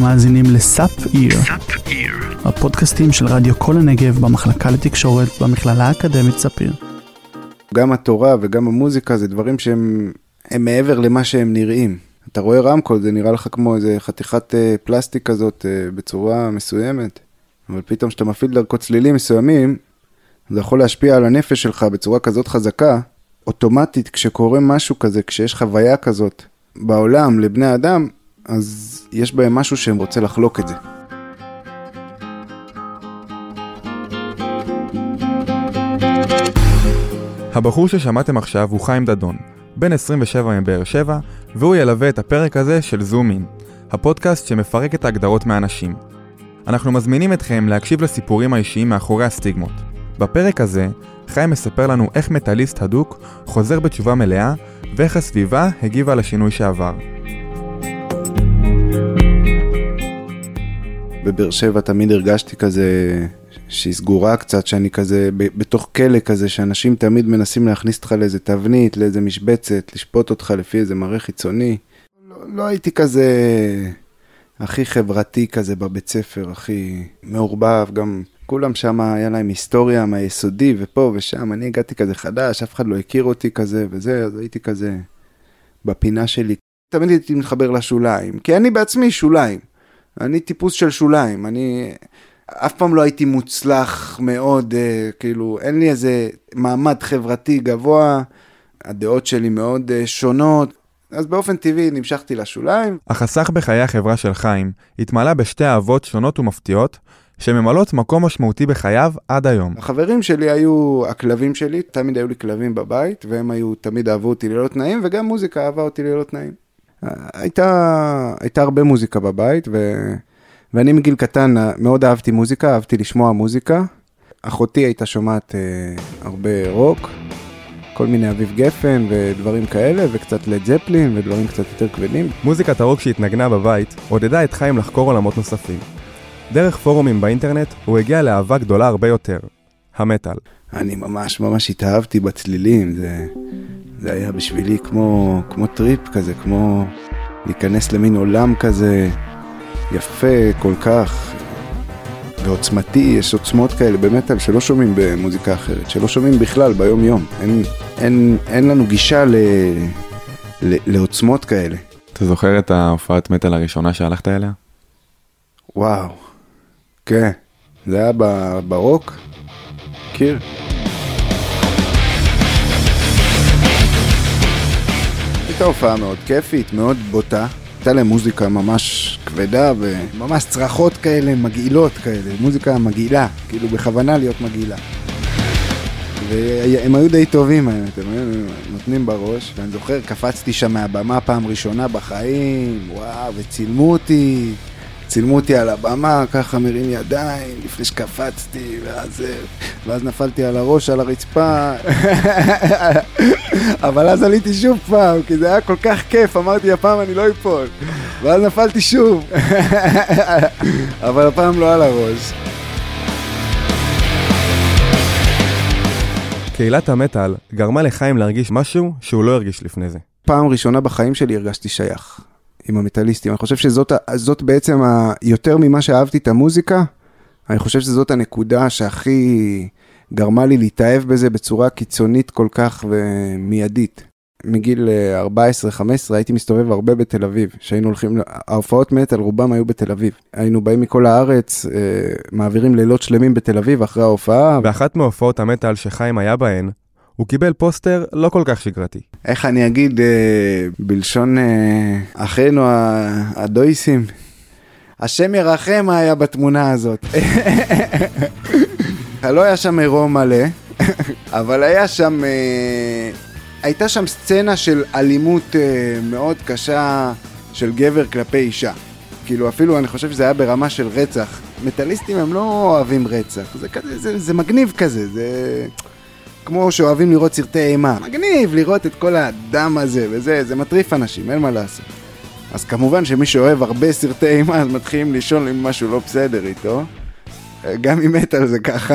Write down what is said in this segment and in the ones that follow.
אתם מאזינים לסאפ איר, הפודקאסטים של רדיו כל הנגב במחלקה לתקשורת במכללה האקדמית ספיר. גם התורה וגם המוזיקה זה דברים שהם הם מעבר למה שהם נראים. אתה רואה רמקול, זה נראה לך כמו איזה חתיכת אה, פלסטיק כזאת אה, בצורה מסוימת, אבל פתאום כשאתה מפעיל דרכו צלילים מסוימים, זה יכול להשפיע על הנפש שלך בצורה כזאת חזקה, אוטומטית כשקורה משהו כזה, כשיש חוויה כזאת בעולם לבני אדם, אז יש בהם משהו שהם רוצה לחלוק את זה. הבחור ששמעתם עכשיו הוא חיים דדון, בן 27 מבאר שבע, והוא ילווה את הפרק הזה של זום אין, הפודקאסט שמפרק את ההגדרות מאנשים. אנחנו מזמינים אתכם להקשיב לסיפורים האישיים מאחורי הסטיגמות. בפרק הזה, חיים מספר לנו איך מטאליסט הדוק חוזר בתשובה מלאה, ואיך הסביבה הגיבה לשינוי שעבר. בבאר שבע תמיד הרגשתי כזה שהיא סגורה קצת, שאני כזה בתוך כלא כזה, שאנשים תמיד מנסים להכניס אותך לאיזה תבנית, לאיזה משבצת, לשפוט אותך לפי איזה מראה חיצוני. לא, לא הייתי כזה הכי חברתי כזה בבית ספר, הכי מעורבב, גם כולם שם היה להם היסטוריה מהיסודי ופה ושם, אני הגעתי כזה חדש, אף אחד לא הכיר אותי כזה וזה, אז הייתי כזה בפינה שלי. תמיד הייתי מתחבר לשוליים, כי אני בעצמי שוליים. אני טיפוס של שוליים, אני אף פעם לא הייתי מוצלח מאוד, אה, כאילו, אין לי איזה מעמד חברתי גבוה, הדעות שלי מאוד אה, שונות, אז באופן טבעי נמשכתי לשוליים. החסך בחיי החברה של חיים התמלא בשתי אהבות שונות ומפתיעות, שממלאות מקום משמעותי בחייו עד היום. החברים שלי היו הכלבים שלי, תמיד היו לי כלבים בבית, והם היו, תמיד אהבו אותי ללא תנאים, וגם מוזיקה אהבה אותי ללא תנאים. הייתה, הייתה הרבה מוזיקה בבית, ו... ואני מגיל קטן מאוד אהבתי מוזיקה, אהבתי לשמוע מוזיקה. אחותי הייתה שומעת אה, הרבה רוק, כל מיני אביב גפן ודברים כאלה, וקצת לד זפלין ודברים קצת יותר כבדים. מוזיקת הרוק שהתנגנה בבית עודדה את חיים לחקור עולמות נוספים. דרך פורומים באינטרנט הוא הגיע לאהבה גדולה הרבה יותר, המטאל. אני ממש ממש התאהבתי בצלילים, זה, זה היה בשבילי כמו, כמו טריפ כזה, כמו להיכנס למין עולם כזה יפה כל כך ועוצמתי, יש עוצמות כאלה במטאל שלא שומעים במוזיקה אחרת, שלא שומעים בכלל ביום יום. אין, אין, אין לנו גישה ל, ל, לעוצמות כאלה. אתה זוכר את ההופעת מטאל הראשונה שהלכת אליה? וואו, כן, זה היה ברוק, מכיר? הייתה הופעה מאוד כיפית, מאוד בוטה. הייתה להם מוזיקה ממש כבדה וממש צרחות כאלה, מגעילות כאלה, מוזיקה מגעילה, כאילו בכוונה להיות מגעילה. והם היו די טובים, הם היו נותנים בראש, ואני זוכר, קפצתי שם מהבמה פעם ראשונה בחיים, וואו, וצילמו אותי. צילמו אותי על הבמה, ככה מרים ידיים, לפני שקפצתי, ואז, ואז נפלתי על הראש, על הרצפה. אבל אז עליתי שוב פעם, כי זה היה כל כך כיף, אמרתי, הפעם אני לא אפול. ואז נפלתי שוב. אבל הפעם לא על הראש. קהילת המטאל גרמה לחיים להרגיש משהו שהוא לא הרגיש לפני זה. פעם ראשונה בחיים שלי הרגשתי שייך. עם המטאליסטים. אני חושב שזאת בעצם, ה, יותר ממה שאהבתי את המוזיקה, אני חושב שזאת הנקודה שהכי גרמה לי להתאהב בזה בצורה קיצונית כל כך ומיידית. מגיל 14-15 אה, הייתי מסתובב הרבה בתל אביב, שהיינו הולכים, ההופעות מטאל רובם היו בתל אביב. היינו באים מכל הארץ, אה, מעבירים לילות שלמים בתל אביב אחרי ההופעה. באחת מהופעות המטאל שחיים היה בהן, הוא קיבל פוסטר לא כל כך שגרתי. איך אני אגיד, אה, בלשון אה, אחינו הדויסים, השם ירחם מה היה בתמונה הזאת. לא היה שם עירום מלא, אבל היה שם, אה, הייתה שם סצנה של אלימות אה, מאוד קשה של גבר כלפי אישה. כאילו אפילו אני חושב שזה היה ברמה של רצח. מטאליסטים הם לא אוהבים רצח, זה, כזה, זה, זה מגניב כזה, זה... כמו שאוהבים לראות סרטי אימה. מגניב לראות את כל הדם הזה וזה, זה מטריף אנשים, אין מה לעשות. אז כמובן שמי שאוהב הרבה סרטי אימה, אז מתחילים לשאול אם משהו לא בסדר איתו. גם אם מת על זה ככה.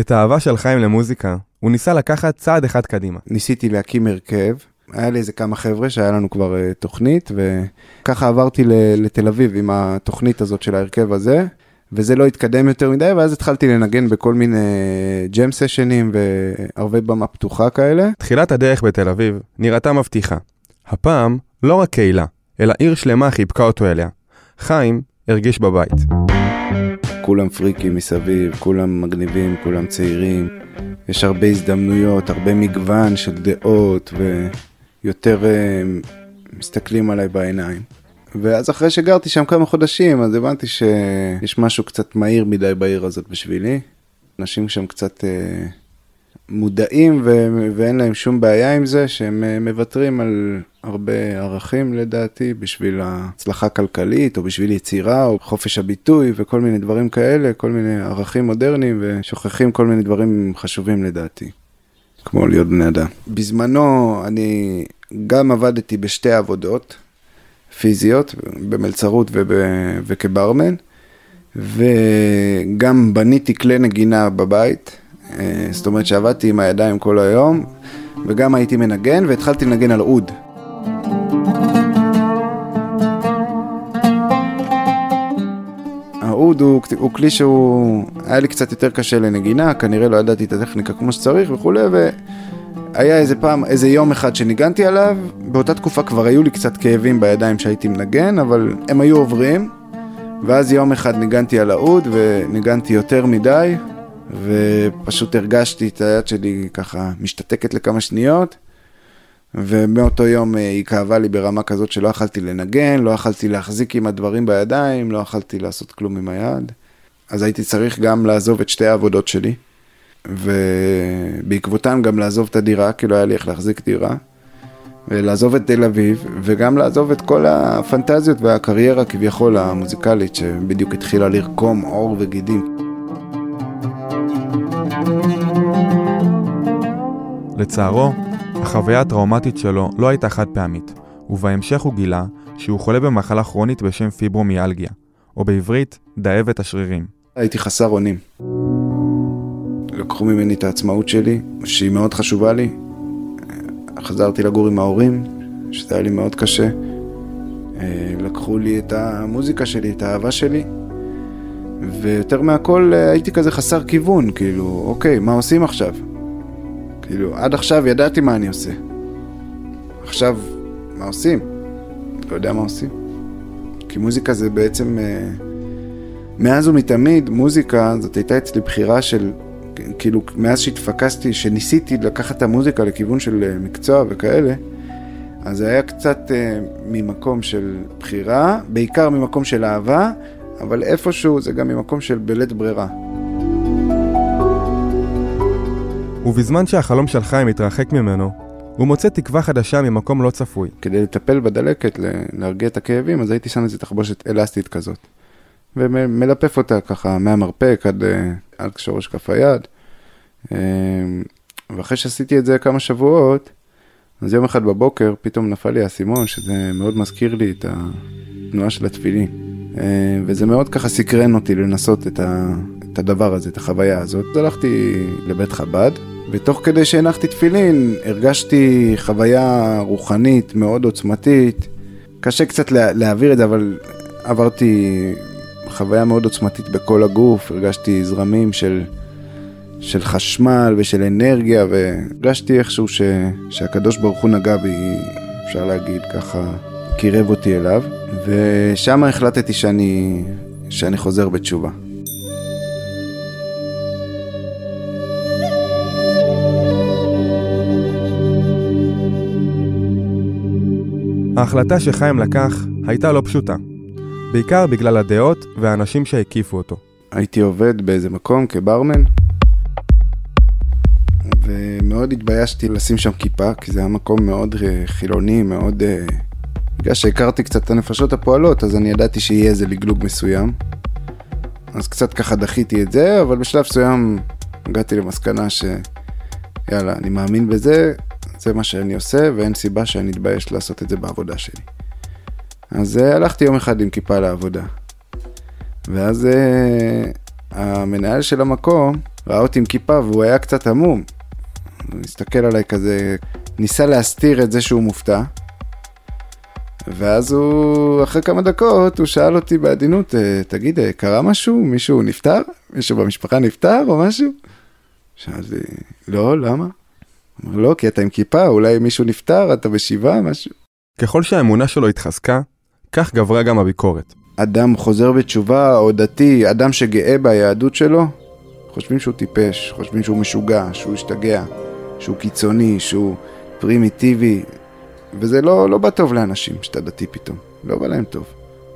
את האהבה של חיים למוזיקה, הוא ניסה לקחת צעד אחד קדימה. ניסיתי להקים הרכב, היה לי איזה כמה חבר'ה שהיה לנו כבר uh, תוכנית, וככה עברתי לתל אביב עם התוכנית הזאת של ההרכב הזה, וזה לא התקדם יותר מדי, ואז התחלתי לנגן בכל מיני ג'ם סשנים וערבי במה פתוחה כאלה. תחילת הדרך בתל אביב נראתה מבטיחה. הפעם לא רק קהילה, אלא עיר שלמה חיבקה אותו אליה. חיים הרגיש בבית. כולם פריקים מסביב, כולם מגניבים, כולם צעירים. יש הרבה הזדמנויות, הרבה מגוון של דעות, ויותר uh, מסתכלים עליי בעיניים. ואז אחרי שגרתי שם כמה חודשים, אז הבנתי שיש משהו קצת מהיר מדי בעיר הזאת בשבילי. אנשים שם קצת uh, מודעים ו- ואין להם שום בעיה עם זה, שהם uh, מוותרים על הרבה ערכים לדעתי בשביל ההצלחה הכלכלית, או בשביל יצירה, או חופש הביטוי וכל מיני דברים כאלה, כל מיני ערכים מודרניים, ושוכחים כל מיני דברים חשובים לדעתי, כמו להיות בני אדם. בזמנו אני גם עבדתי בשתי עבודות פיזיות, במלצרות וב... וכברמן, וגם בניתי כלי נגינה בבית, אה, זאת אומרת שעבדתי עם הידיים כל היום, וגם הייתי מנגן, והתחלתי לנגן על אוד. האוד הוא, הוא כלי שהוא, היה לי קצת יותר קשה לנגינה, כנראה לא ידעתי את הטכניקה כמו שצריך וכולי, והיה איזה פעם, איזה יום אחד שניגנתי עליו, באותה תקופה כבר היו לי קצת כאבים בידיים שהייתי מנגן, אבל הם היו עוברים, ואז יום אחד ניגנתי על האוד וניגנתי יותר מדי, ופשוט הרגשתי את היד שלי ככה משתתקת לכמה שניות. ומאותו יום אה, היא כאבה לי ברמה כזאת שלא יכלתי לנגן, לא יכלתי להחזיק עם הדברים בידיים, לא יכלתי לעשות כלום עם היד. אז הייתי צריך גם לעזוב את שתי העבודות שלי, ובעקבותן גם לעזוב את הדירה, כי לא היה לי איך להחזיק דירה, ולעזוב את תל אביב, וגם לעזוב את כל הפנטזיות והקריירה כביכול המוזיקלית, שבדיוק התחילה לרקום עור וגידים. לצערו, החוויה הטראומטית שלו לא הייתה חד פעמית, ובהמשך הוא גילה שהוא חולה במחלה כרונית בשם פיברומיאלגיה, או בעברית, דאבת השרירים. הייתי חסר אונים. לקחו ממני את העצמאות שלי, שהיא מאוד חשובה לי. חזרתי לגור עם ההורים, שזה היה לי מאוד קשה. לקחו לי את המוזיקה שלי, את האהבה שלי. ויותר מהכל הייתי כזה חסר כיוון, כאילו, אוקיי, מה עושים עכשיו? כאילו, עד עכשיו ידעתי מה אני עושה. עכשיו, מה עושים? לא יודע מה עושים. כי מוזיקה זה בעצם... אה, מאז ומתמיד, מוזיקה זאת הייתה אצלי בחירה של... כאילו, מאז שהתפקסתי, שניסיתי לקחת את המוזיקה לכיוון של אה, מקצוע וכאלה, אז זה היה קצת אה, ממקום של בחירה, בעיקר ממקום של אהבה, אבל איפשהו זה גם ממקום של בלית ברירה. ובזמן שהחלום של חיים מתרחק ממנו, הוא מוצא תקווה חדשה ממקום לא צפוי. כדי לטפל בדלקת, להרגיע את הכאבים, אז הייתי שם איזה תחבושת אלסטית כזאת. ומלפף אותה ככה מהמרפק עד, אה, עד שורש כף היד. אה, ואחרי שעשיתי את זה כמה שבועות, אז יום אחד בבוקר פתאום נפל לי האסימון, שזה מאוד מזכיר לי את התנועה של התפילין. אה, וזה מאוד ככה סקרן אותי לנסות את, ה, את הדבר הזה, את החוויה הזאת. אז הלכתי לבית חב"ד, ותוך כדי שהנחתי תפילין, הרגשתי חוויה רוחנית מאוד עוצמתית. קשה קצת לה, להעביר את זה, אבל עברתי חוויה מאוד עוצמתית בכל הגוף, הרגשתי זרמים של, של חשמל ושל אנרגיה, והרגשתי איכשהו ש, שהקדוש ברוך הוא נגע בי, אפשר להגיד ככה, קירב אותי אליו, ושם החלטתי שאני, שאני חוזר בתשובה. ההחלטה שחיים לקח הייתה לא פשוטה, בעיקר בגלל הדעות והאנשים שהקיפו אותו. הייתי עובד באיזה מקום כברמן, ומאוד התביישתי לשים שם כיפה, כי זה היה מקום מאוד אה, חילוני, מאוד... אה, בגלל שהכרתי קצת את הנפשות הפועלות, אז אני ידעתי שיהיה איזה לגלוג מסוים. אז קצת ככה דחיתי את זה, אבל בשלב מסוים הגעתי למסקנה ש... יאללה, אני מאמין בזה, זה מה שאני עושה, ואין סיבה שאני אתבייש לעשות את זה בעבודה שלי. אז uh, הלכתי יום אחד עם כיפה לעבודה. ואז uh, המנהל של המקום ראה אותי עם כיפה והוא היה קצת עמום. הוא הסתכל עליי כזה, ניסה להסתיר את זה שהוא מופתע. ואז הוא, אחרי כמה דקות, הוא שאל אותי בעדינות, "אה, תגיד, אה, קרה משהו? מישהו נפטר? מישהו במשפחה נפטר או משהו? שאלתי, לא, למה? אמר, לא, כי אתה עם כיפה, אולי מישהו נפטר, אתה בשבעה, משהו. ככל שהאמונה שלו התחזקה, כך גברה גם הביקורת. אדם חוזר בתשובה או דתי, אדם שגאה ביהדות שלו, חושבים שהוא טיפש, חושבים שהוא משוגע, שהוא השתגע, שהוא קיצוני, שהוא פרימיטיבי, וזה לא, לא בא טוב לאנשים שאתה דתי פתאום, לא בא להם טוב.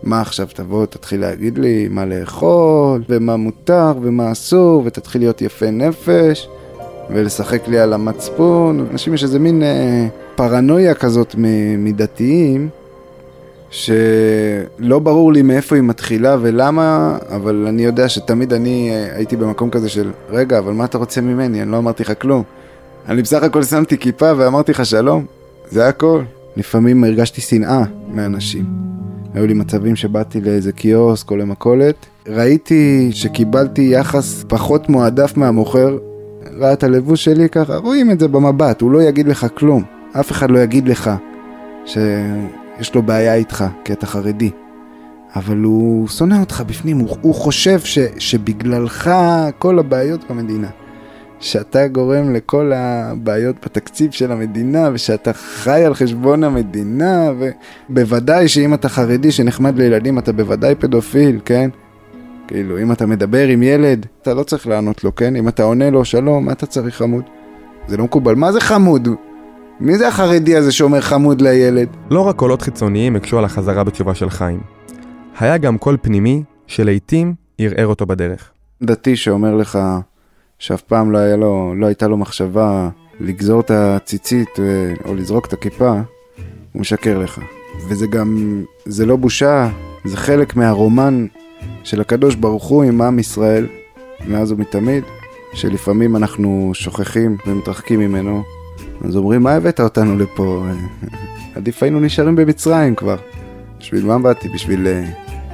מה עכשיו תבוא, תתחיל להגיד לי מה לאכול, ומה מותר ומה אסור, ותתחיל להיות יפה נפש, ולשחק לי על המצפון. אנשים יש איזה מין אה, פרנויה כזאת מדתיים, שלא ברור לי מאיפה היא מתחילה ולמה, אבל אני יודע שתמיד אני אה, הייתי במקום כזה של, רגע, אבל מה אתה רוצה ממני? אני לא אמרתי לך כלום. אני בסך הכל שמתי כיפה ואמרתי לך שלום, זה הכל. לפעמים הרגשתי שנאה מאנשים. היו לי מצבים שבאתי לאיזה קיוסק או למכולת, ראיתי שקיבלתי יחס פחות מועדף מהמוכר, ראה את הלבוש שלי ככה, רואים את זה במבט, הוא לא יגיד לך כלום. אף אחד לא יגיד לך שיש לו בעיה איתך, כי אתה חרדי. אבל הוא שונא אותך בפנים, הוא, הוא חושב ש, שבגללך כל הבעיות במדינה. שאתה גורם לכל הבעיות בתקציב של המדינה, ושאתה חי על חשבון המדינה, ובוודאי שאם אתה חרדי שנחמד לילדים, אתה בוודאי פדופיל, כן? כאילו, אם אתה מדבר עם ילד, אתה לא צריך לענות לו, כן? אם אתה עונה לו, שלום, מה אתה צריך חמוד? זה לא מקובל. מה זה חמוד? מי זה החרדי הזה שאומר חמוד לילד? לא רק קולות חיצוניים הקשו על החזרה בתשובה של חיים. היה גם קול פנימי שלעיתים ערער אותו בדרך. דתי שאומר לך שאף פעם לא, היה לו, לא הייתה לו מחשבה לגזור את הציצית אה, או לזרוק את הכיפה, הוא משקר לך. וזה גם, זה לא בושה, זה חלק מהרומן של הקדוש ברוך הוא עם עם ישראל, מאז ומתמיד, שלפעמים אנחנו שוכחים ומתרחקים ממנו. אז אומרים, מה הבאת אותנו לפה? עדיף היינו נשארים במצרים כבר. בשביל מה באתי? בשביל אה,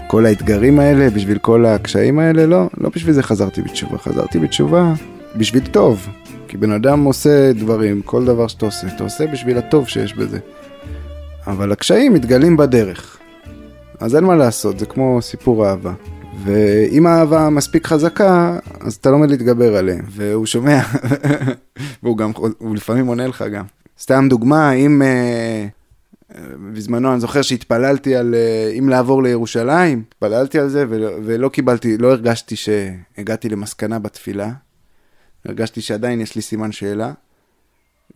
כל האתגרים האלה, בשביל כל הקשיים האלה? לא, לא בשביל זה חזרתי בתשובה. חזרתי בתשובה בשביל טוב. כי בן אדם עושה דברים, כל דבר שאתה עושה, אתה עושה בשביל הטוב שיש בזה. אבל הקשיים מתגלים בדרך. אז אין מה לעשות, זה כמו סיפור אהבה. ואם האהבה מספיק חזקה, אז אתה לומד להתגבר עליהם. והוא שומע, והוא גם, הוא לפעמים עונה לך גם. סתם דוגמה, אם... אה, בזמנו אני זוכר שהתפללתי על אה, אם לעבור לירושלים, התפללתי על זה ולא, ולא קיבלתי, לא הרגשתי שהגעתי למסקנה בתפילה, הרגשתי שעדיין יש לי סימן שאלה,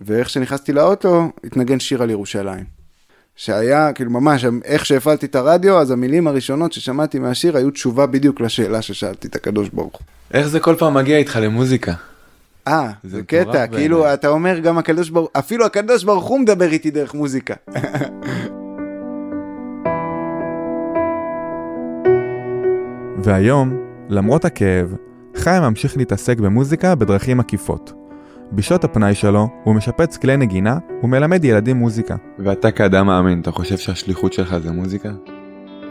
ואיך שנכנסתי לאוטו, התנגן שיר על ירושלים. שהיה, כאילו ממש, איך שהפעלתי את הרדיו, אז המילים הראשונות ששמעתי מהשיר היו תשובה בדיוק לשאלה ששאלתי את הקדוש ברוך הוא. איך זה כל פעם מגיע איתך למוזיקה? אה, זה קטע. כאילו אתה אומר גם הקדוש ברוך, אפילו הקדוש ברוך הוא מדבר איתי דרך מוזיקה. והיום, למרות הכאב, חיים ממשיך להתעסק במוזיקה בדרכים עקיפות. בשעות הפנאי שלו, הוא משפץ כלי נגינה ומלמד ילדים מוזיקה. ואתה כאדם מאמין, אתה חושב שהשליחות שלך זה מוזיקה?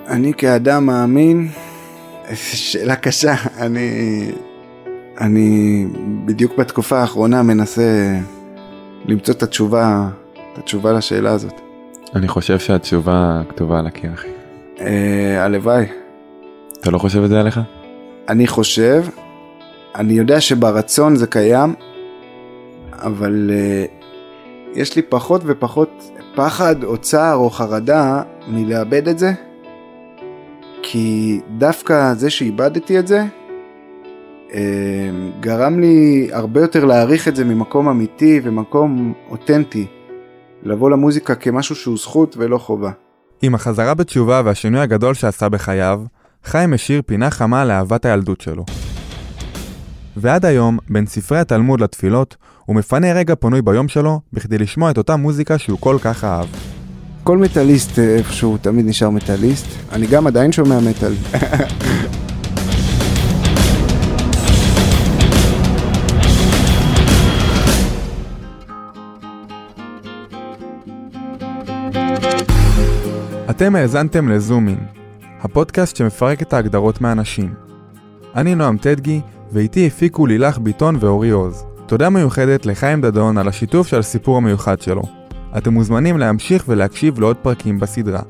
אני כאדם מאמין, שאלה קשה, אני, אני בדיוק בתקופה האחרונה מנסה למצוא את התשובה, את התשובה לשאלה הזאת. אני חושב שהתשובה כתובה על הקיר, אחי. אה, הלוואי. אתה לא חושב את זה עליך? אני חושב, אני יודע שברצון זה קיים, אבל uh, יש לי פחות ופחות פחד או צער או חרדה מלאבד את זה, כי דווקא זה שאיבדתי את זה, uh, גרם לי הרבה יותר להעריך את זה ממקום אמיתי ומקום אותנטי, לבוא למוזיקה כמשהו שהוא זכות ולא חובה. עם החזרה בתשובה והשינוי הגדול שעשה בחייו, חיים השאיר פינה חמה לאהבת הילדות שלו. ועד היום, בין ספרי התלמוד לתפילות, הוא מפנה רגע פנוי ביום שלו בכדי לשמוע את אותה מוזיקה שהוא כל כך אהב. כל מטאליסט אה, איפשהו תמיד נשאר מטאליסט, אני גם עדיין שומע מטאל. אתם האזנתם לזומין, הפודקאסט שמפרק את ההגדרות מאנשים. אני נועם טדגי, ואיתי הפיקו לילך ביטון ואורי עוז. תודה מיוחדת לחיים דדון על השיתוף של הסיפור המיוחד שלו. אתם מוזמנים להמשיך ולהקשיב לעוד פרקים בסדרה.